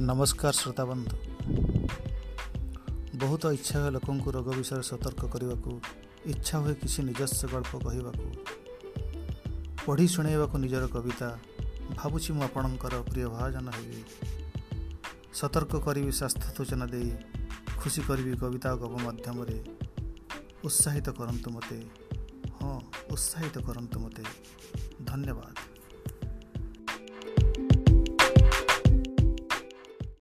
ନମସ୍କାର ଶ୍ରୋତାବନ୍ଧୁ। ବହୁତ ଇଚ୍ଛା ହୁଏ ଲୋକଙ୍କୁ ରୋଗ ବିଷୟରେ ସତର୍କ କରିବାକୁ ଇଚ୍ଛା ହୁଏ କିଛି ନିଜସ୍ୱ ଗଳ୍ପ କହିବାକୁ। ପଢ଼ି ଶୁଣାଇବାକୁ ନିଜର କବିତା ଭାବୁଛି ମୁଁ ଆପଣଙ୍କର ପ୍ରିୟ ଭାଜନ ହେବି। ସତର୍କ କରିବି ସ୍ୱାସ୍ଥ୍ୟ ସୂଚନା ଦେଇ ଖୁସି କରିବି କବିତା ଓ ଗପ ମାଧ୍ୟମରେ। ଉତ୍ସାହିତ କରନ୍ତୁ ମୋତେ। ହଁ ଉତ୍ସାହିତ କରନ୍ତୁ ମୋତେ। ଧନ୍ୟବାଦ।